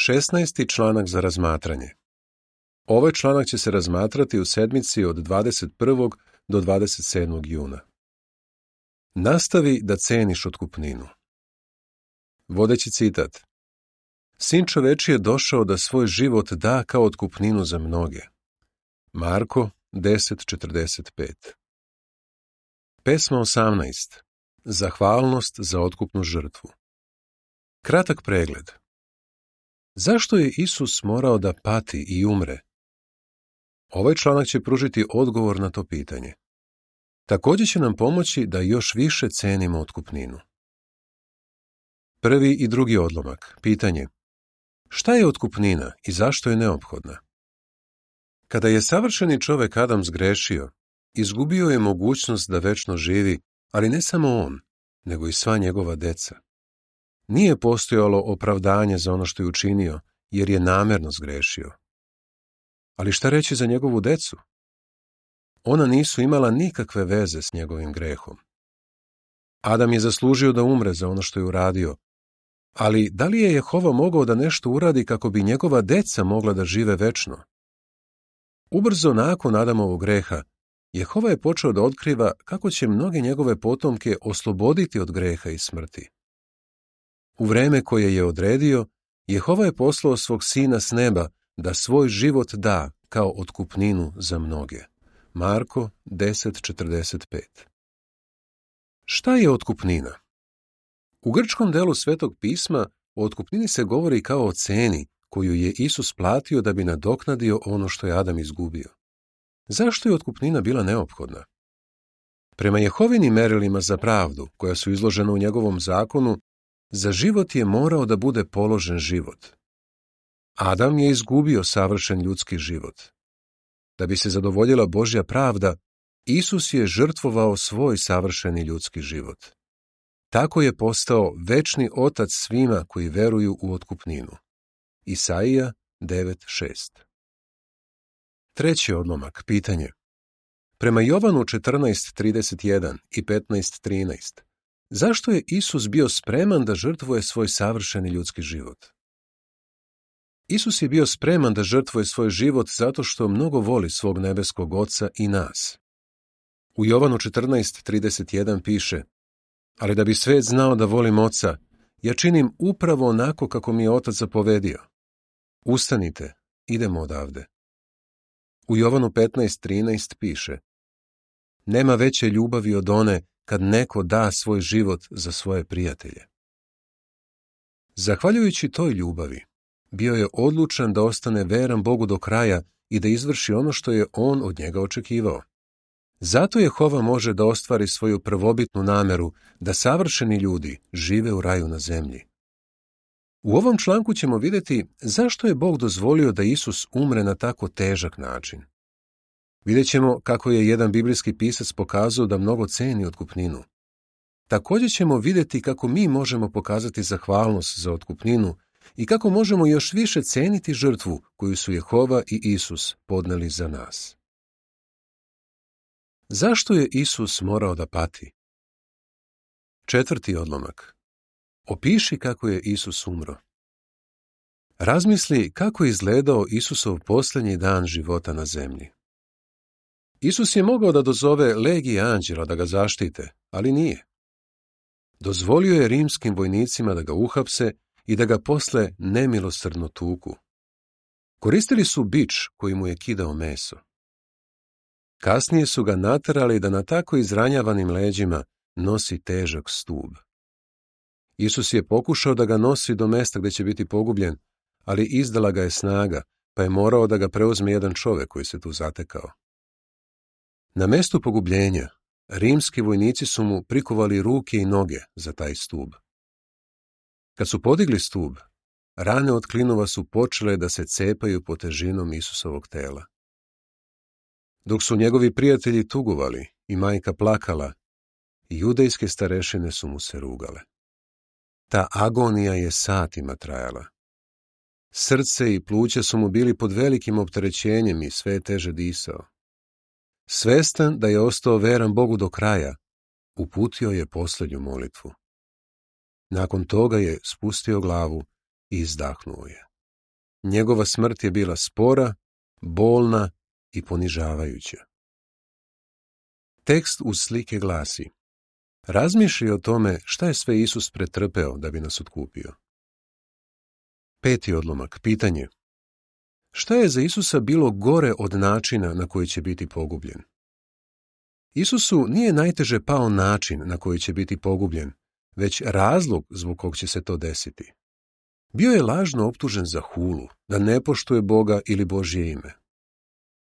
16. članak za razmatranje. Ovaj članak će se razmatrati u sedmici od 21. do 27. juna. Nastavi da ceniš otkupninu. Vodeći citat. Sin čoveči je došao da svoj život da kao otkupninu za mnoge. Marko 10.45 Pesma 18. Zahvalnost za otkupnu žrtvu. Kratak pregled. Zašto je Isus morao da pati i umre? Ovaj članak će pružiti odgovor na to pitanje. Također će nam pomoći da još više cenimo otkupninu. Prvi i drugi odlomak. Pitanje. Šta je otkupnina i zašto je neophodna? Kada je savršeni čovek Adam zgrešio, izgubio je mogućnost da večno živi, ali ne samo on, nego i sva njegova deca. Nije postojalo opravdanje za ono što je učinio, jer je namjerno zgrešio. Ali šta reći za njegovu decu? Ona nisu imala nikakve veze s njegovim grehom. Adam je zaslužio da umre za ono što je uradio, ali da li je Jehova mogao da nešto uradi kako bi njegova deca mogla da žive večno? Ubrzo nakon Adamovog greha, Jehova je počeo da otkriva kako će mnoge njegove potomke osloboditi od greha i smrti. U vreme koje je odredio, Jehova je poslao svog sina s neba da svoj život da kao otkupninu za mnoge. Marko 10.45 Šta je otkupnina? U grčkom delu Svetog pisma o otkupnini se govori kao o ceni koju je Isus platio da bi nadoknadio ono što je Adam izgubio. Zašto je otkupnina bila neophodna? Prema Jehovini merilima za pravdu, koja su izložena u njegovom zakonu, za život je morao da bude položen život. Adam je izgubio savršen ljudski život. Da bi se zadovoljila Božja pravda, Isus je žrtvovao svoj savršeni ljudski život. Tako je postao večni otac svima koji veruju u otkupninu. Isaija 9.6 Treći odlomak, pitanje. Prema Jovanu 14.31 i 15.13 Zašto je Isus bio spreman da žrtvuje svoj savršeni ljudski život? Isus je bio spreman da žrtvuje svoj život zato što mnogo voli svog nebeskog oca i nas. U Jovanu 14.31 piše Ali da bi svet znao da volim oca, ja činim upravo onako kako mi je otac zapovedio. Ustanite, idemo odavde. U Jovanu 15.13 piše Nema veće ljubavi od one kad neko da svoj život za svoje prijatelje. Zahvaljujući toj ljubavi, bio je odlučan da ostane veran Bogu do kraja i da izvrši ono što je on od njega očekivao. Zato Jehova može da ostvari svoju prvobitnu nameru da savršeni ljudi žive u raju na zemlji. U ovom članku ćemo vidjeti zašto je Bog dozvolio da Isus umre na tako težak način. Vidjet ćemo kako je jedan biblijski pisac pokazao da mnogo ceni otkupninu. Također ćemo vidjeti kako mi možemo pokazati zahvalnost za otkupninu i kako možemo još više ceniti žrtvu koju su Jehova i Isus podneli za nas. Zašto je Isus morao da pati? Četvrti odlomak. Opiši kako je Isus umro. Razmisli kako je izgledao Isusov posljednji dan života na zemlji. Isus je mogao da dozove legije anđela da ga zaštite, ali nije. Dozvolio je rimskim vojnicima da ga uhapse i da ga posle nemilosrdno tuku. Koristili su bič koji mu je kidao meso. Kasnije su ga natrali da na tako izranjavanim leđima nosi težak stub. Isus je pokušao da ga nosi do mesta gdje će biti pogubljen, ali izdala ga je snaga, pa je morao da ga preuzme jedan čovjek koji se tu zatekao. Na mestu pogubljenja rimski vojnici su mu prikovali ruke i noge za taj stub. Kad su podigli stub, rane od klinova su počele da se cepaju po težinom Isusovog tela. Dok su njegovi prijatelji tugovali i majka plakala, judejske starešine su mu se rugale. Ta agonija je satima trajala. Srce i pluće su mu bili pod velikim opterećenjem i sve teže disao. Svestan da je ostao veran Bogu do kraja, uputio je posljednju molitvu. Nakon toga je spustio glavu i izdahnuo je. Njegova smrt je bila spora, bolna i ponižavajuća. Tekst uz slike glasi Razmišlji o tome šta je sve Isus pretrpeo da bi nas otkupio. Peti odlomak, pitanje Šta je za Isusa bilo gore od načina na koji će biti pogubljen? Isusu nije najteže pao način na koji će biti pogubljen, već razlog zbog kog će se to desiti. Bio je lažno optužen za hulu, da ne poštuje Boga ili Božje ime.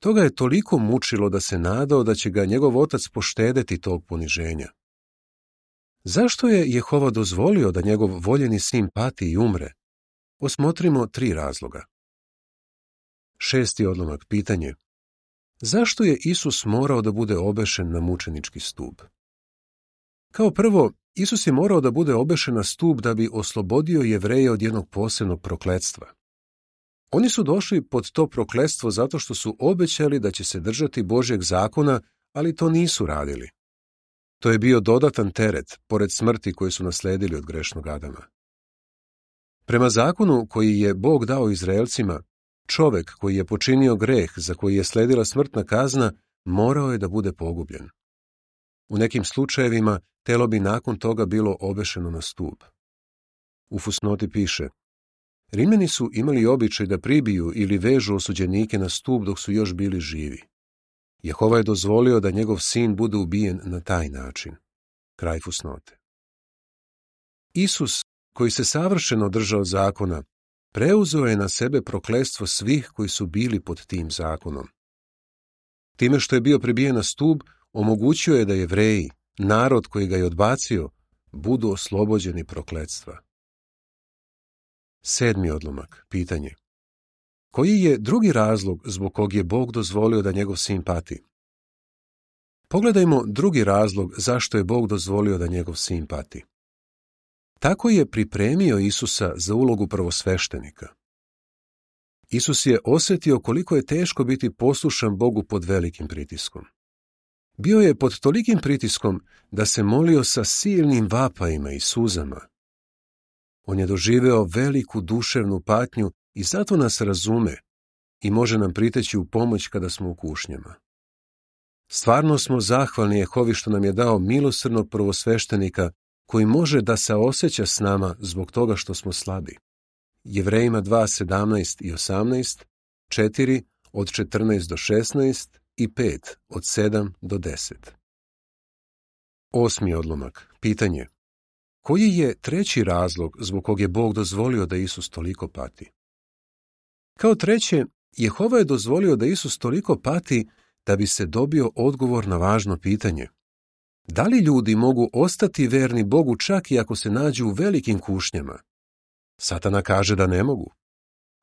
Toga je toliko mučilo da se nadao da će ga njegov otac poštedeti tog poniženja. Zašto je Jehova dozvolio da njegov voljeni sin pati i umre? Osmotrimo tri razloga. Šesti odlomak pitanje. Zašto je Isus morao da bude obešen na mučenički stup? Kao prvo, Isus je morao da bude obešen na stup da bi oslobodio jevreje od jednog posebnog prokletstva. Oni su došli pod to prokletstvo zato što su obećali da će se držati Božjeg zakona, ali to nisu radili. To je bio dodatan teret, pored smrti koju su nasledili od grešnog Adama. Prema zakonu koji je Bog dao Izraelcima, Čovek koji je počinio greh za koji je sledila smrtna kazna morao je da bude pogubljen. U nekim slučajevima telo bi nakon toga bilo obešeno na stup. U fusnoti piše Rimljani su imali običaj da pribiju ili vežu osuđenike na stup dok su još bili živi. Jehova je dozvolio da njegov sin bude ubijen na taj način. Kraj fusnote. Isus, koji se savršeno držao zakona, preuzeo je na sebe proklestvo svih koji su bili pod tim zakonom. Time što je bio pribijen na stub, omogućio je da jevreji, narod koji ga je odbacio, budu oslobođeni prokletstva. Sedmi odlomak, pitanje. Koji je drugi razlog zbog kog je Bog dozvolio da njegov sin pati? Pogledajmo drugi razlog zašto je Bog dozvolio da njegov sin pati. Tako je pripremio Isusa za ulogu prvosveštenika. Isus je osjetio koliko je teško biti poslušan Bogu pod velikim pritiskom. Bio je pod tolikim pritiskom da se molio sa silnim vapajima i suzama. On je doživeo veliku duševnu patnju i zato nas razume i može nam priteći u pomoć kada smo u kušnjama. Stvarno smo zahvalni Jehovi što nam je dao milosrnog prvosveštenika koji može da se osjeća s nama zbog toga što smo slabi. Jevrejima 2.17 i 18, 4 od 14 do 16 i 5 od 7 do 10. Osmi odlomak. Pitanje. Koji je treći razlog zbog kog je Bog dozvolio da Isus toliko pati? Kao treće, Jehova je dozvolio da Isus toliko pati da bi se dobio odgovor na važno pitanje. Da li ljudi mogu ostati verni Bogu čak i ako se nađu u velikim kušnjama? Satana kaže da ne mogu.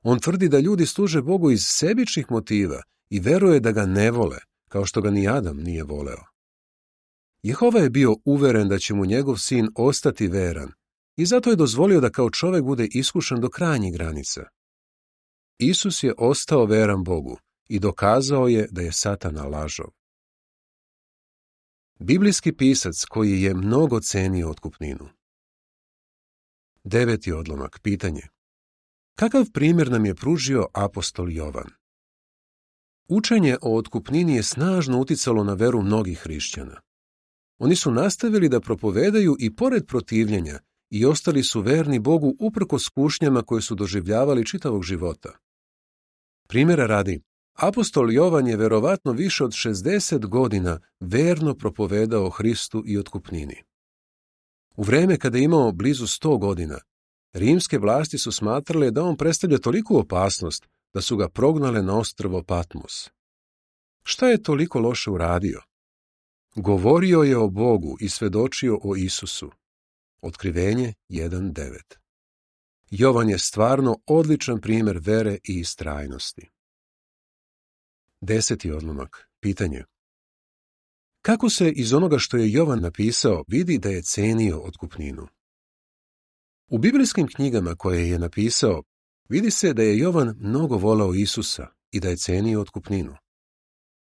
On tvrdi da ljudi služe Bogu iz sebičnih motiva i veruje da ga ne vole, kao što ga ni Adam nije voleo. Jehova je bio uveren da će mu njegov sin ostati veran i zato je dozvolio da kao čovjek bude iskušan do krajnjih granica. Isus je ostao veran Bogu i dokazao je da je satana lažov. Biblijski pisac koji je mnogo cenio otkupninu. Deveti odlomak, pitanje. Kakav primjer nam je pružio apostol Jovan? Učenje o otkupnini je snažno uticalo na veru mnogih hrišćana. Oni su nastavili da propovedaju i pored protivljenja i ostali su verni Bogu uprko skušnjama koje su doživljavali čitavog života. Primjera radi, Apostol Jovan je verovatno više od 60 godina verno propovedao Hristu i otkupnini. U vreme kada je imao blizu 100 godina, rimske vlasti su smatrale da on predstavlja toliku opasnost da su ga prognale na ostrvo Patmos. Šta je toliko loše uradio? Govorio je o Bogu i svedočio o Isusu. Otkrivenje 1.9 Jovan je stvarno odličan primjer vere i istrajnosti. Deseti odlomak. Pitanje. Kako se iz onoga što je Jovan napisao vidi da je cenio otkupninu? U biblijskim knjigama koje je napisao vidi se da je Jovan mnogo volao Isusa i da je cenio otkupninu.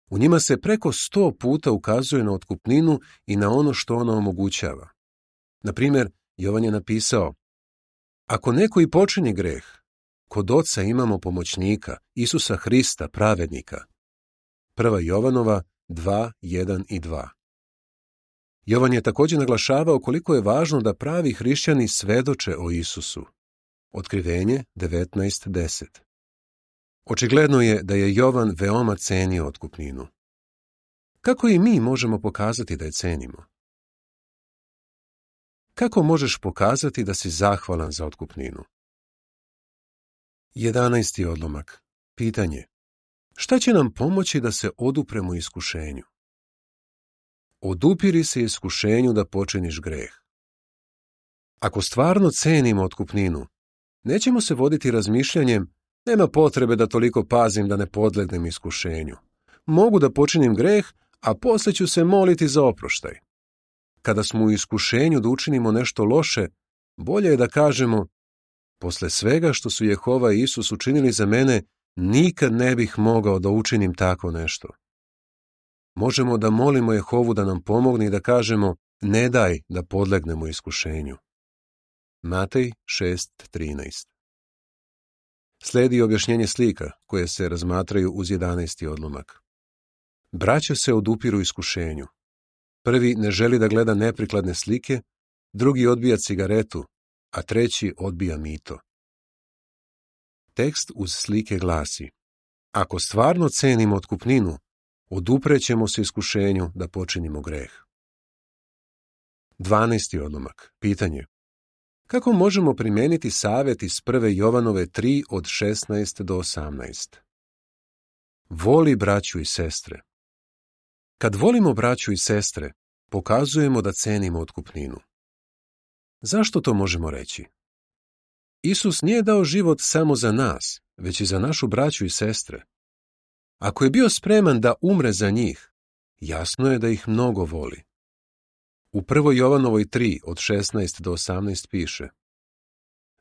U njima se preko sto puta ukazuje na otkupninu i na ono što ona omogućava. Na Jovan je napisao Ako neko i počini greh, kod oca imamo pomoćnika, Isusa Hrista, pravednika, Prva Jovanova 2, i 2. Jovan je također naglašavao koliko je važno da pravi hrišćani svedoče o Isusu. Otkrivenje 19.10 Očigledno je da je Jovan veoma cenio otkupninu. Kako i mi možemo pokazati da je cenimo? Kako možeš pokazati da si zahvalan za otkupninu? 11. odlomak. Pitanje. Šta će nam pomoći da se odupremo iskušenju? Odupiri se iskušenju da počiniš greh. Ako stvarno cenimo otkupninu, nećemo se voditi razmišljanjem nema potrebe da toliko pazim da ne podlegnem iskušenju. Mogu da počinim greh, a poslije ću se moliti za oproštaj. Kada smo u iskušenju da učinimo nešto loše, bolje je da kažemo Posle svega što su Jehova i Isus učinili za mene, Nikad ne bih mogao da učinim tako nešto. Možemo da molimo Jehovu da nam pomogne i da kažemo ne daj da podlegnemo iskušenju. Matej 6.13 Sledi objašnjenje slika koje se razmatraju uz 11. odlomak. Braća se odupiru iskušenju. Prvi ne želi da gleda neprikladne slike, drugi odbija cigaretu, a treći odbija mito. Tekst uz slike glasi Ako stvarno cenimo otkupninu, oduprećemo se iskušenju da počinimo greh. 12. odlomak. Pitanje. Kako možemo primijeniti savjet iz 1. Jovanove 3 od 16 do 18? Voli braću i sestre. Kad volimo braću i sestre, pokazujemo da cenimo otkupninu. Zašto to možemo reći? Isus nije dao život samo za nas, već i za našu braću i sestre. Ako je bio spreman da umre za njih, jasno je da ih mnogo voli. U 1. Jovanovoj 3 od 16 do 18 piše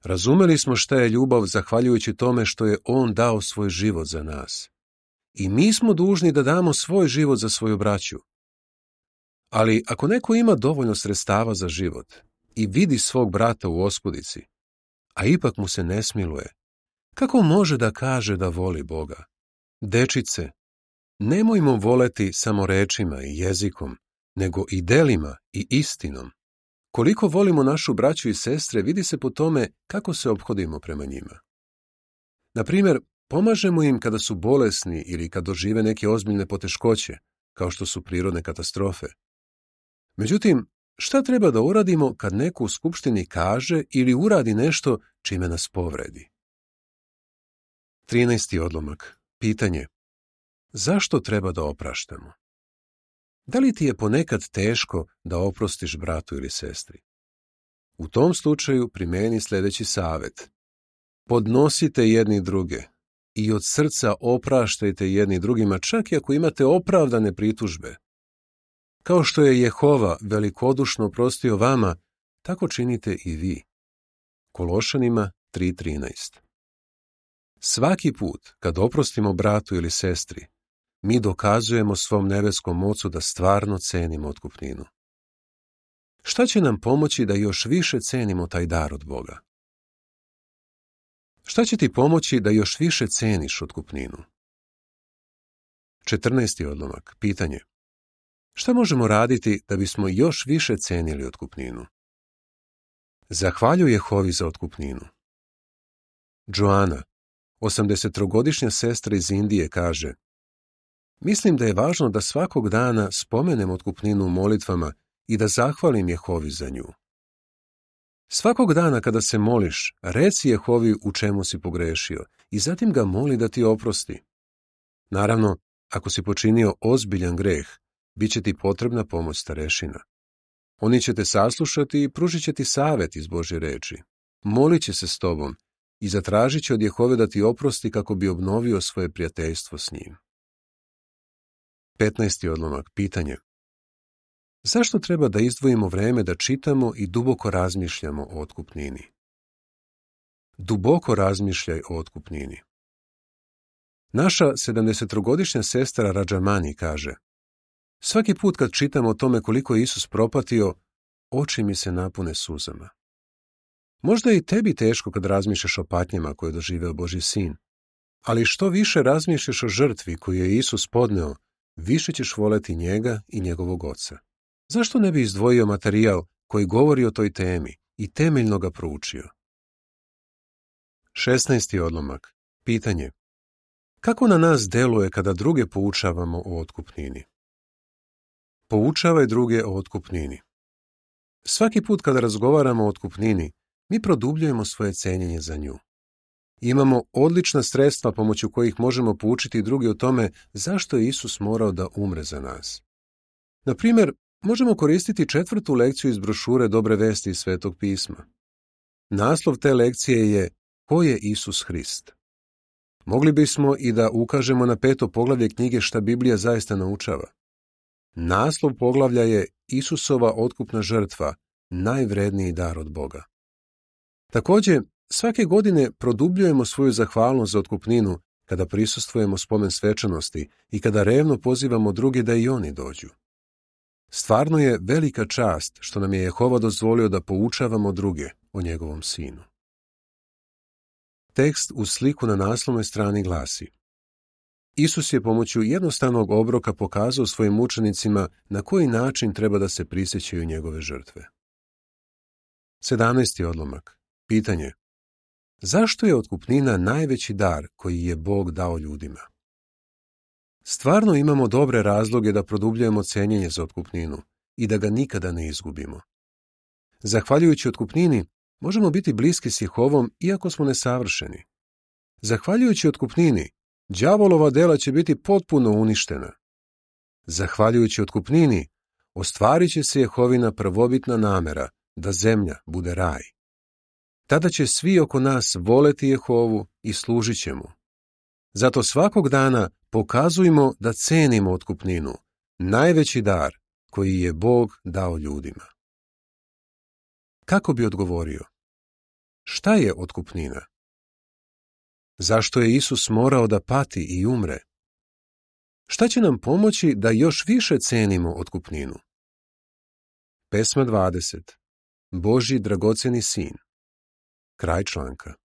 Razumeli smo šta je ljubav zahvaljujući tome što je On dao svoj život za nas. I mi smo dužni da damo svoj život za svoju braću. Ali ako neko ima dovoljno sredstava za život i vidi svog brata u oskudici, a ipak mu se ne smiluje. Kako može da kaže da voli Boga? Dečice, nemojmo voleti samo rečima i jezikom, nego i delima i istinom. Koliko volimo našu braću i sestre vidi se po tome kako se obhodimo prema njima. Na pomažemo im kada su bolesni ili kad dožive neke ozbiljne poteškoće, kao što su prirodne katastrofe. Međutim, Šta treba da uradimo kad neko u skupštini kaže ili uradi nešto čime nas povredi? 13. odlomak. Pitanje. Zašto treba da opraštamo? Da li ti je ponekad teško da oprostiš bratu ili sestri? U tom slučaju primeni sljedeći savjet. Podnosite jedni druge i od srca opraštajte jedni drugima, čak i ako imate opravdane pritužbe. Kao što je Jehova velikodušno prostio vama, tako činite i vi. Kološanima 3.13 Svaki put kad oprostimo bratu ili sestri, mi dokazujemo svom nebeskom ocu da stvarno cenimo otkupninu. Šta će nam pomoći da još više cenimo taj dar od Boga? Šta će ti pomoći da još više ceniš otkupninu? 14. odlomak. Pitanje. Šta možemo raditi da bismo još više cenili otkupninu? Zahvalju Jehovi za otkupninu. Joana, 83-godišnja sestra iz Indije, kaže Mislim da je važno da svakog dana spomenem otkupninu u molitvama i da zahvalim Jehovi za nju. Svakog dana kada se moliš, reci Jehovi u čemu si pogrešio i zatim ga moli da ti oprosti. Naravno, ako si počinio ozbiljan greh, bit će ti potrebna pomoć starešina. Oni će te saslušati i pružit će ti savjet iz Božje reči. Molit će se s tobom i zatražit će od Jehove da ti oprosti kako bi obnovio svoje prijateljstvo s njim. 15. odlomak. Pitanje. Zašto treba da izdvojimo vreme da čitamo i duboko razmišljamo o otkupnini? Duboko razmišljaj o otkupnini. Naša 70 godišnja sestra Rađamani kaže Svaki put kad čitam o tome koliko je Isus propatio, oči mi se napune suzama. Možda je i tebi teško kad razmišljaš o patnjama koje je doživeo Boži sin, ali što više razmišljaš o žrtvi koju je Isus podneo, više ćeš voleti njega i njegovog oca. Zašto ne bi izdvojio materijal koji govori o toj temi i temeljno ga proučio? 16. odlomak. Pitanje. Kako na nas deluje kada druge poučavamo o otkupnini? Poučavaj druge o otkupnini. Svaki put kada razgovaramo o otkupnini, mi produbljujemo svoje cenjenje za nju. Imamo odlična sredstva pomoću kojih možemo poučiti drugi o tome zašto je Isus morao da umre za nas. Na primjer, možemo koristiti četvrtu lekciju iz brošure Dobre vesti iz Svetog pisma. Naslov te lekcije je Ko je Isus Hrist? Mogli bismo i da ukažemo na peto poglavlje knjige šta Biblija zaista naučava. Naslov poglavlja je Isusova otkupna žrtva, najvredniji dar od Boga. Također, svake godine produbljujemo svoju zahvalnost za otkupninu kada prisustvujemo spomen svečanosti i kada revno pozivamo druge da i oni dođu. Stvarno je velika čast što nam je Jehova dozvolio da poučavamo druge o njegovom sinu. Tekst u sliku na naslovnoj strani glasi Isus je pomoću jednostavnog obroka pokazao svojim učenicima na koji način treba da se prisjećaju njegove žrtve. 17. odlomak. Pitanje. Zašto je otkupnina najveći dar koji je Bog dao ljudima? Stvarno imamo dobre razloge da produbljujemo cenjenje za otkupninu i da ga nikada ne izgubimo. Zahvaljujući otkupnini, možemo biti bliski s Jehovom iako smo nesavršeni. Zahvaljujući otkupnini, đavolova dela će biti potpuno uništena. Zahvaljujući otkupnini, ostvarit će se Jehovina prvobitna namera da zemlja bude raj. Tada će svi oko nas voleti Jehovu i služit ćemo. Zato svakog dana pokazujmo da cenimo otkupninu, najveći dar koji je Bog dao ljudima. Kako bi odgovorio? Šta je otkupnina? Zašto je Isus morao da pati i umre? Šta će nam pomoći da još više cenimo otkupninu? Pesma 20. Boži dragoceni sin. Kraj članka.